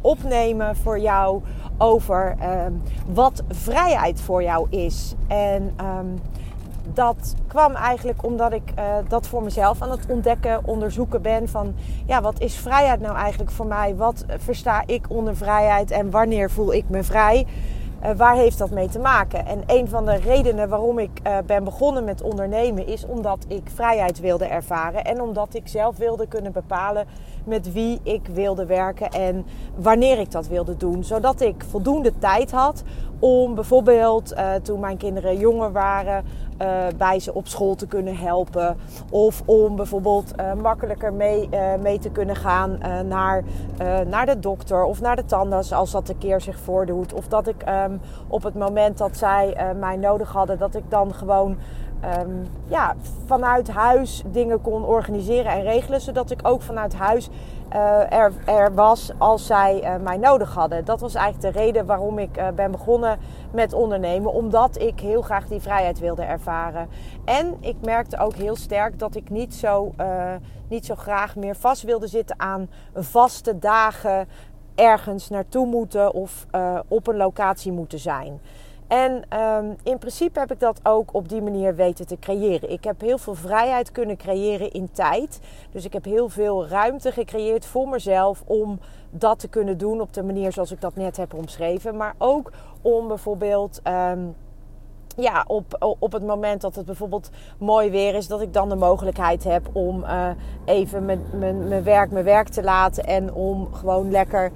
opnemen voor jou over ehm, wat vrijheid voor jou is. En ehm, dat kwam eigenlijk omdat ik uh, dat voor mezelf aan het ontdekken, onderzoeken ben van ja, wat is vrijheid nou eigenlijk voor mij? Wat versta ik onder vrijheid en wanneer voel ik me vrij? Uh, waar heeft dat mee te maken? En een van de redenen waarom ik ben begonnen met ondernemen is omdat ik vrijheid wilde ervaren en omdat ik zelf wilde kunnen bepalen met wie ik wilde werken en wanneer ik dat wilde doen. Zodat ik voldoende tijd had om bijvoorbeeld uh, toen mijn kinderen jonger waren, uh, bij ze op school te kunnen helpen. Of om bijvoorbeeld uh, makkelijker mee, mee te kunnen gaan naar, naar de dokter of naar de tandarts als dat een keer zich voordoet. Of dat ik um, op het moment dat zij mij nodig hadden, dat ik dan gewoon um, ja, vanuit huis dingen kon organiseren en regelen. Zodat ik ook vanuit huis uh, er, er, was als zij uh, mij nodig hadden. Dat was eigenlijk de reden waarom ik uh, ben begonnen met ondernemen. Omdat ik heel graag die vrijheid wilde ervaren. En ik merkte ook heel sterk dat ik niet zo, niet zo graag meer vast wilde zitten aan vaste dagen ergens naartoe moeten of op een locatie moeten zijn. En um, in principe heb ik dat ook op die manier weten te creëren. Ik heb heel veel vrijheid kunnen creëren in tijd. Dus ik heb heel veel ruimte gecreëerd voor mezelf om dat te kunnen doen op de manier zoals ik dat net heb omschreven. Maar ook om bijvoorbeeld. Um, ja, op, op het moment dat het bijvoorbeeld mooi weer is, dat ik dan de mogelijkheid heb om uh, even mijn, mijn, werk mijn werk te laten. En om gewoon lekker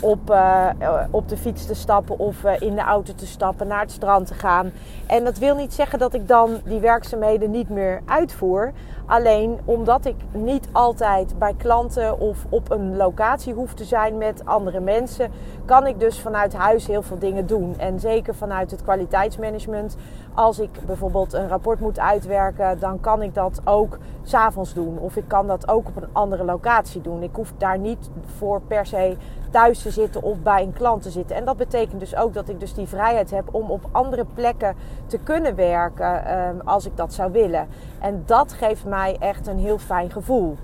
op, uh, op de fiets te stappen of in de auto te stappen, naar het strand te gaan. En dat wil niet zeggen dat ik dan die werkzaamheden niet meer uitvoer. Alleen omdat ik niet altijd bij klanten of op een locatie hoef te zijn met andere mensen, kan ik dus vanuit huis heel veel dingen doen. En zeker vanuit het kwaliteitsmanagement. Als ik bijvoorbeeld een rapport moet uitwerken, dan kan ik dat ook s'avonds doen. Of ik kan dat ook op een andere locatie doen. Ik hoef daar niet voor per se thuis te zitten of bij een klant te zitten. En dat betekent dus ook dat ik dus die vrijheid heb om op andere plekken te kunnen werken um, als ik dat zou willen. En dat geeft mij echt een heel fijn gevoel.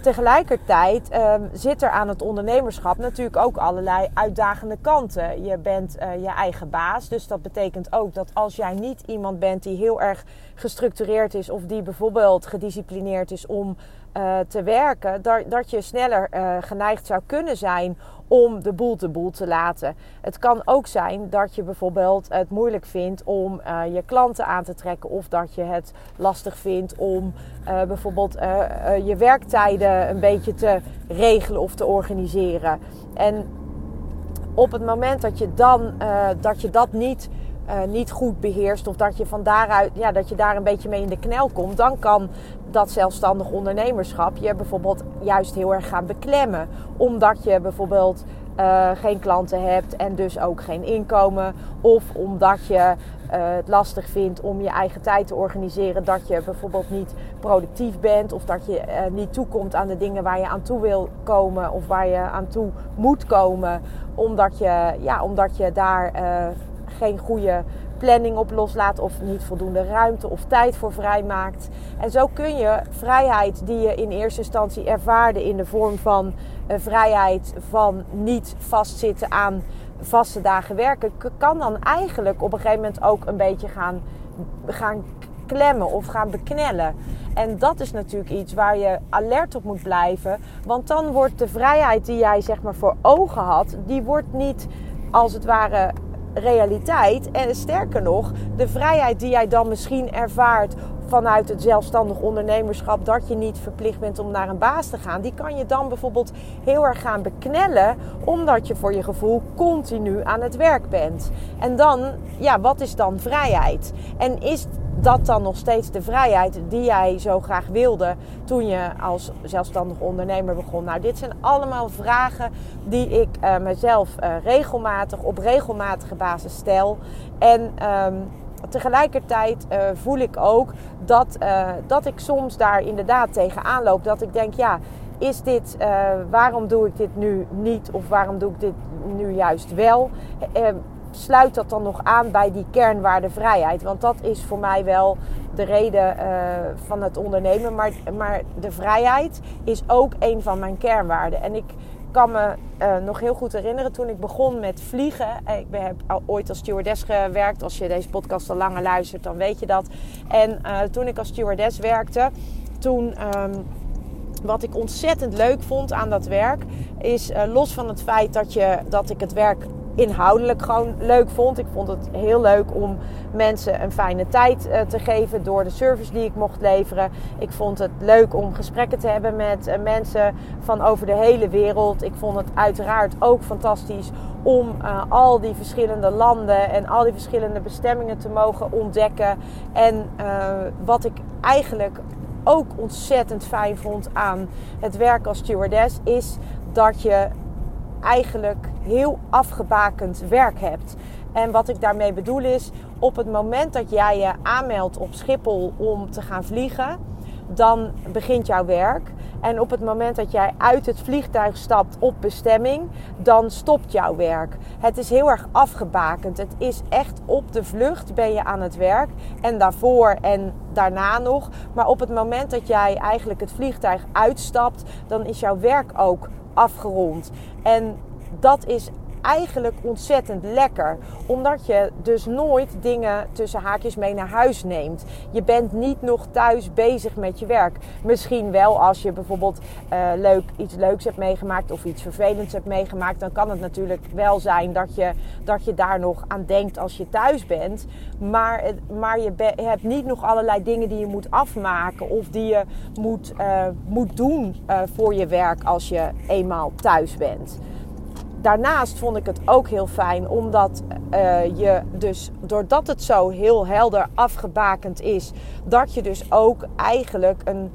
Tegelijkertijd um, zit er aan het ondernemerschap natuurlijk ook allerlei uitdagende kanten. Je bent uh, je eigen baas, dus dat betekent ook dat als jij niet iemand bent die heel erg gestructureerd is of die bijvoorbeeld gedisciplineerd is om uh, te werken, dat, dat je sneller uh, geneigd zou kunnen zijn om de boel te boel te laten. Het kan ook zijn dat je bijvoorbeeld het moeilijk vindt om uh, je klanten aan te trekken. Of dat je het lastig vindt om bijvoorbeeld je werktijden een beetje te regelen of te organiseren. En op het moment dat je dan dat je dat niet. Uh, niet goed beheerst of dat je van daaruit, ja, dat je daar een beetje mee in de knel komt, dan kan dat zelfstandig ondernemerschap je bijvoorbeeld juist heel erg gaan beklemmen. Omdat je bijvoorbeeld uh, geen klanten hebt en dus ook geen inkomen. Of omdat je uh, het lastig vindt om je eigen tijd te organiseren. Dat je bijvoorbeeld niet productief bent. Of dat je niet toekomt aan de dingen waar je aan toe wil komen. Of waar je aan toe moet komen. Omdat je, ja, omdat je daar geen goede planning op loslaat of niet voldoende ruimte of tijd voor vrijmaakt. En zo kun je vrijheid die je in eerste instantie ervaarde in de vorm van een vrijheid van niet vastzitten aan vaste dagen werken, kan dan eigenlijk op een gegeven moment ook een beetje gaan, gaan klemmen of gaan beknellen. En dat is natuurlijk iets waar je alert op moet blijven. Want dan wordt de vrijheid die jij zeg maar voor ogen had, die wordt niet als het ware realiteit. En sterker nog, de vrijheid die jij dan misschien ervaart vanuit het zelfstandig ondernemerschap dat je niet verplicht bent om naar een baas te gaan, die kan je dan bijvoorbeeld heel erg gaan beknellen, omdat je voor je gevoel continu aan het werk bent. En dan, ja, wat is dan vrijheid? En is dat dan nog steeds de vrijheid die jij zo graag wilde toen je als zelfstandig ondernemer begon? Nou, dit zijn allemaal vragen die ik uh, mezelf uh, regelmatig op regelmatige basis stel. En um, tegelijkertijd uh, voel ik ook dat, dat ik soms daar inderdaad tegenaan loop. Dat ik denk, ja, is dit, waarom doe ik dit nu niet of waarom doe ik dit nu juist wel? Sluit dat dan nog aan bij die kernwaarde vrijheid? Want dat is voor mij wel de reden van het ondernemen. Maar, maar de vrijheid is ook een van mijn kernwaarden. En ik kan me uh, nog heel goed herinneren toen ik begon met vliegen. Eh, ik heb ooit als stewardess gewerkt. Als je deze podcast al langer luistert, dan weet je dat. En toen ik als stewardess werkte, toen. Um, wat ik ontzettend leuk vond aan dat werk, is los van het feit dat, je, dat ik het werk inhoudelijk gewoon leuk vond. Ik vond het heel leuk om mensen een fijne tijd uh, te geven door de service die ik mocht leveren. Ik vond het leuk om gesprekken te hebben met uh, mensen van over de hele wereld. Ik vond het uiteraard ook fantastisch om uh, al die verschillende landen en al die verschillende bestemmingen te mogen ontdekken. En wat ik eigenlijk ook ontzettend fijn vond aan het werk als stewardess is dat je eigenlijk heel afgebakend werk hebt. En wat ik daarmee bedoel is, op het moment dat jij je aanmeldt op Schiphol om te gaan vliegen, dan begint jouw werk. En op het moment dat jij uit het vliegtuig stapt op bestemming, dan stopt jouw werk. Het is heel erg afgebakend. Het is echt op de vlucht ben je aan het werk. En daarvoor en daarna nog. Maar op het moment dat jij eigenlijk het vliegtuig uitstapt, dan is jouw werk ook afgerond. En dat is eigenlijk ontzettend lekker. Omdat je dus nooit dingen tussen haakjes mee naar huis neemt. Je bent niet nog thuis bezig met je werk. Misschien wel als je bijvoorbeeld uh, leuk, iets leuks hebt meegemaakt of iets vervelends hebt meegemaakt. Dan kan het natuurlijk wel zijn dat je, dat je daar nog aan denkt als je thuis bent. Maar, maar je, hebt niet nog allerlei dingen die je moet afmaken of die je moet, uh, moet doen uh, voor je werk als je eenmaal thuis bent daarnaast vond ik het ook heel fijn omdat uh, je dus, doordat het zo heel helder afgebakend is, dat je dus ook eigenlijk een,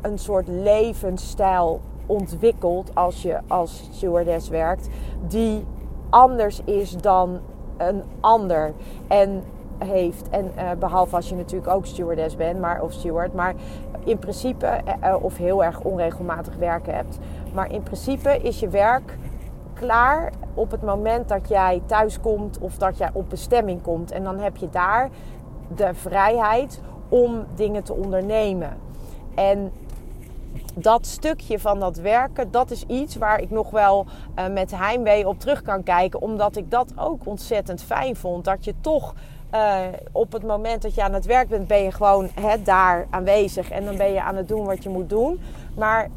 een soort levensstijl ontwikkelt als je als stewardess werkt, die anders is dan een ander. En heeft. En uh, behalve als je natuurlijk ook stewardess bent, maar, of steward, maar in principe, uh, of heel erg onregelmatig werken hebt. Maar in principe is je werk klaar op het moment dat jij thuis komt of dat jij op bestemming komt. En dan heb je daar de vrijheid om dingen te ondernemen. En dat stukje van dat werken, dat is iets waar ik nog wel uh, met heimwee op terug kan kijken. Omdat ik dat ook ontzettend fijn vond. Dat je toch uh, op het moment dat je aan het werk bent, ben je gewoon hè, daar aanwezig. En dan ben je aan het doen wat je moet doen. Maar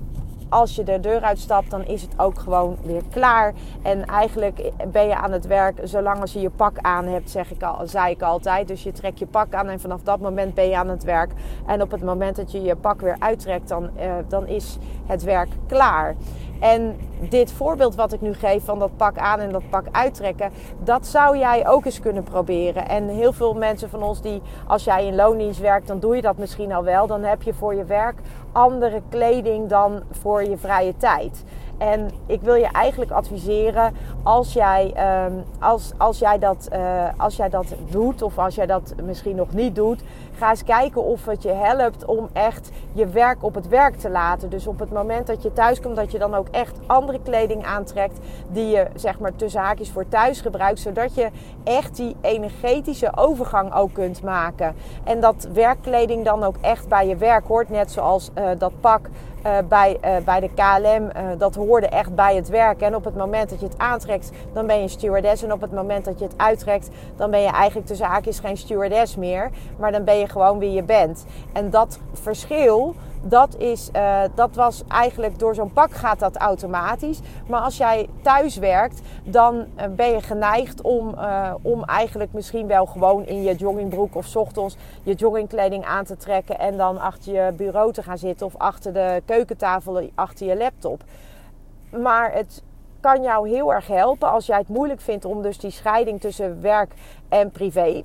als je de deur uitstapt, dan is het ook gewoon weer klaar. En eigenlijk ben je aan het werk zolang als je je pak aan hebt, zeg ik al, zei ik altijd. Dus je trekt je pak aan en vanaf dat moment ben je aan het werk. En op het moment dat je je pak weer uittrekt, dan, uh, dan is het werk klaar. En dit voorbeeld wat ik nu geef van dat pak aan en dat pak uittrekken, dat zou jij ook eens kunnen proberen. En heel veel mensen van ons die, als jij in loondienst werkt, dan doe je dat misschien al wel. Dan heb je voor je werk andere kleding dan voor je vrije tijd. En ik wil je eigenlijk adviseren, als jij, um, als, als, jij dat, uh, als jij dat doet, of als jij dat misschien nog niet doet, ga eens kijken of het je helpt om echt je werk op het werk te laten. Dus op het moment dat je thuis komt, dat je dan ook echt andere kleding aantrekt die je zeg maar tussen haakjes voor thuis gebruikt, zodat je echt die energetische overgang ook kunt maken. En dat werkkleding dan ook echt bij je werk hoort, net zoals uh, dat pak uh, bij, uh, bij de KLM. Dat hoorde echt bij het werk. En op het moment dat je het aantrekt, dan ben je stewardess. En op het moment dat je het uittrekt, dan ben je eigenlijk tussen haakjes geen stewardess meer. Maar dan ben je gewoon wie je bent. En dat verschil, dat, is, uh, dat was eigenlijk door zo'n pak gaat dat automatisch. Maar als jij thuis werkt, dan uh, ben je geneigd om, uh, om eigenlijk misschien wel gewoon in je joggingbroek of ochtends je joggingkleding aan te trekken en dan achter je bureau te gaan zitten of achter de keukentafel, achter je laptop. Maar het kan jou heel erg helpen als jij het moeilijk vindt om dus die scheiding tussen werk en privé,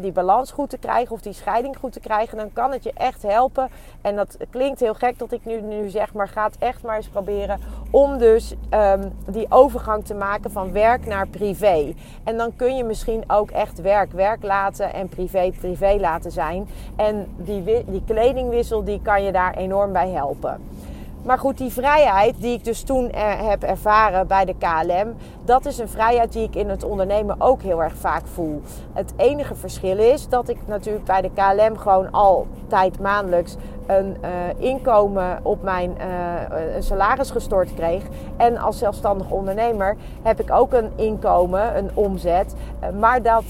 die balans goed te krijgen of die scheiding goed te krijgen. Dan kan het je echt helpen. En dat klinkt heel gek dat ik nu, nu zeg, maar ga het echt maar eens proberen om dus um, die overgang te maken van werk naar privé. En dan kun je misschien ook echt werk werk laten en privé privé laten zijn. En die, die kledingwissel die kan je daar enorm bij helpen. Maar goed, die vrijheid die ik dus toen heb ervaren bij de KLM, dat is een vrijheid die ik in het ondernemen ook heel erg vaak voel. Het enige verschil is dat ik natuurlijk bij de KLM gewoon altijd maandelijks een uh, inkomen op mijn uh, een salaris gestort kreeg. En als zelfstandig ondernemer heb ik ook een inkomen, een omzet. Uh, maar dat,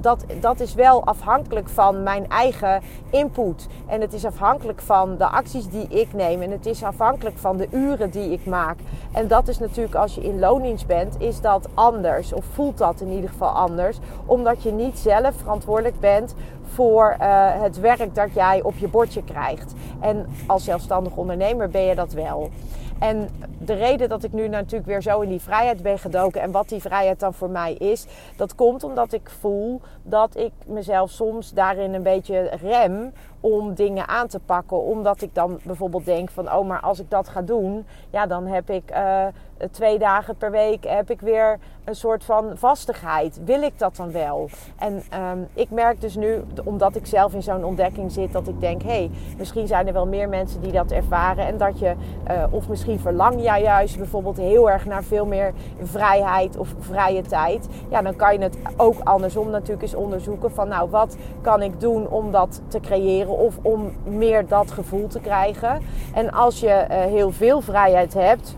dat, dat is wel afhankelijk van mijn eigen input. En het is afhankelijk van de acties die ik neem. En het is afhankelijk van de uren die ik maak. En dat is natuurlijk als je in loondienst bent, is dat anders. Of voelt dat in ieder geval anders. Omdat je niet zelf verantwoordelijk bent voor het werk dat jij op je bordje krijgt. En als zelfstandig ondernemer ben je dat wel. En de reden dat ik nu natuurlijk weer zo in die vrijheid ben gedoken en wat die vrijheid dan voor mij is, dat komt omdat ik voel dat ik mezelf soms daarin een beetje rem om dingen aan te pakken. Omdat ik dan bijvoorbeeld denk van, oh, maar als ik dat ga doen, ja, dan heb ik uh, twee dagen per week heb ik weer een soort van vastigheid. Wil ik dat dan wel? En um, ik merk dus nu, omdat ik zelf in zo'n ontdekking zit, dat ik denk, hey, misschien zijn er wel meer mensen die dat ervaren. En dat je, uh, of misschien verlang jij juist bijvoorbeeld heel erg naar veel meer vrijheid of vrije tijd. Ja, dan kan je het ook andersom natuurlijk eens onderzoeken van, nou, wat kan ik doen om dat te creëren? Of om meer dat gevoel te krijgen. En als je uh, heel veel vrijheid hebt,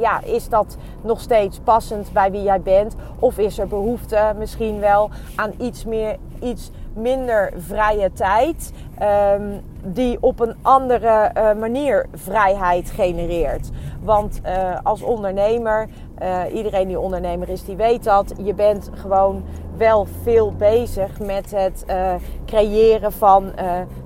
ja, is dat nog steeds passend bij wie jij bent? Of is er behoefte misschien wel aan iets meer, iets minder vrije tijd, um, die op een andere uh, manier vrijheid genereert? Want uh, als ondernemer, iedereen die ondernemer is, die weet dat. Je bent gewoon wel veel bezig met het uh, creëren van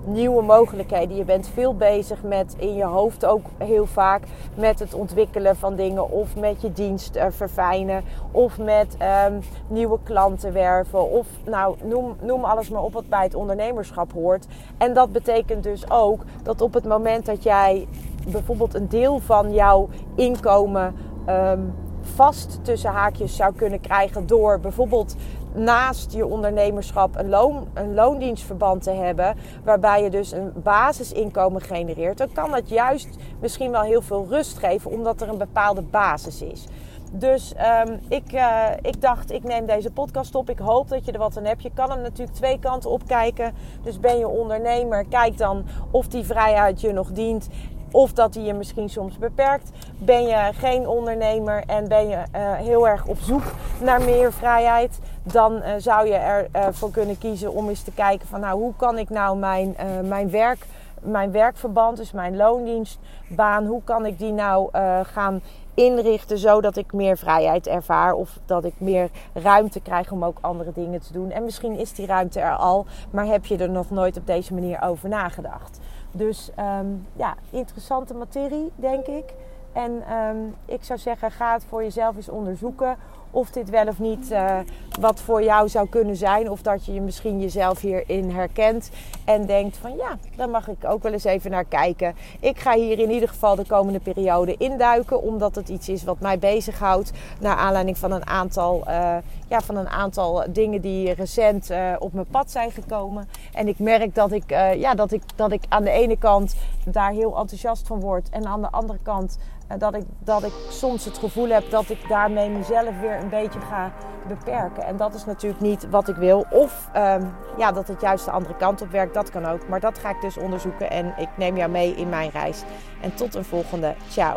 nieuwe mogelijkheden. Je bent veel bezig met in je hoofd ook heel vaak met het ontwikkelen van dingen of met je dienst verfijnen of met um, nieuwe klanten werven of nou noem, noem alles maar op wat bij het ondernemerschap hoort. En dat betekent dus ook dat op het moment dat jij bijvoorbeeld een deel van jouw inkomen um, vast tussen haakjes zou kunnen krijgen door bijvoorbeeld naast je ondernemerschap een, loon, een loondienstverband te hebben, waarbij je dus een basisinkomen genereert, dan kan dat juist misschien wel heel veel rust geven, omdat er een bepaalde basis is. Dus um, ik, uh, ik dacht, ik neem deze podcast op. Ik hoop dat je er wat aan hebt. Je kan hem natuurlijk twee kanten op kijken. Dus ben je ondernemer, kijk dan of die vrijheid je nog dient. Of dat die je misschien soms beperkt. Ben je geen ondernemer en ben je uh, heel erg op zoek naar meer vrijheid, dan uh, zou je ervoor uh, kunnen kiezen om eens te kijken van nou hoe kan ik nou mijn, mijn werk, mijn werkverband, dus mijn loondienstbaan, hoe kan ik die nou gaan inrichten zodat ik meer vrijheid ervaar of dat ik meer ruimte krijg om ook andere dingen te doen. En misschien is die ruimte er al, maar heb je er nog nooit op deze manier over nagedacht. Dus um, ja, interessante materie, denk ik. En um, ik zou zeggen, ga het voor jezelf eens onderzoeken of dit wel of niet uh, wat voor jou zou kunnen zijn. Of dat je je misschien jezelf hierin herkent en denkt van ja, daar mag ik ook wel eens even naar kijken. Ik ga hier in ieder geval de komende periode induiken, omdat het iets is wat mij bezighoudt. Naar aanleiding van een aantal, uh, ja, van een aantal dingen die recent uh, op mijn pad zijn gekomen. En ik merk dat ik, ja, dat, ik, dat ik aan de ene kant daar heel enthousiast van word. En aan de andere kant dat ik, dat ik soms het gevoel heb dat ik daarmee mezelf weer een beetje ga beperken. En dat is natuurlijk niet wat ik wil. Of um, ja, dat het juist de andere kant op werkt, dat kan ook. Maar dat ga ik dus onderzoeken en ik neem jou mee in mijn reis. En tot een volgende. Ciao.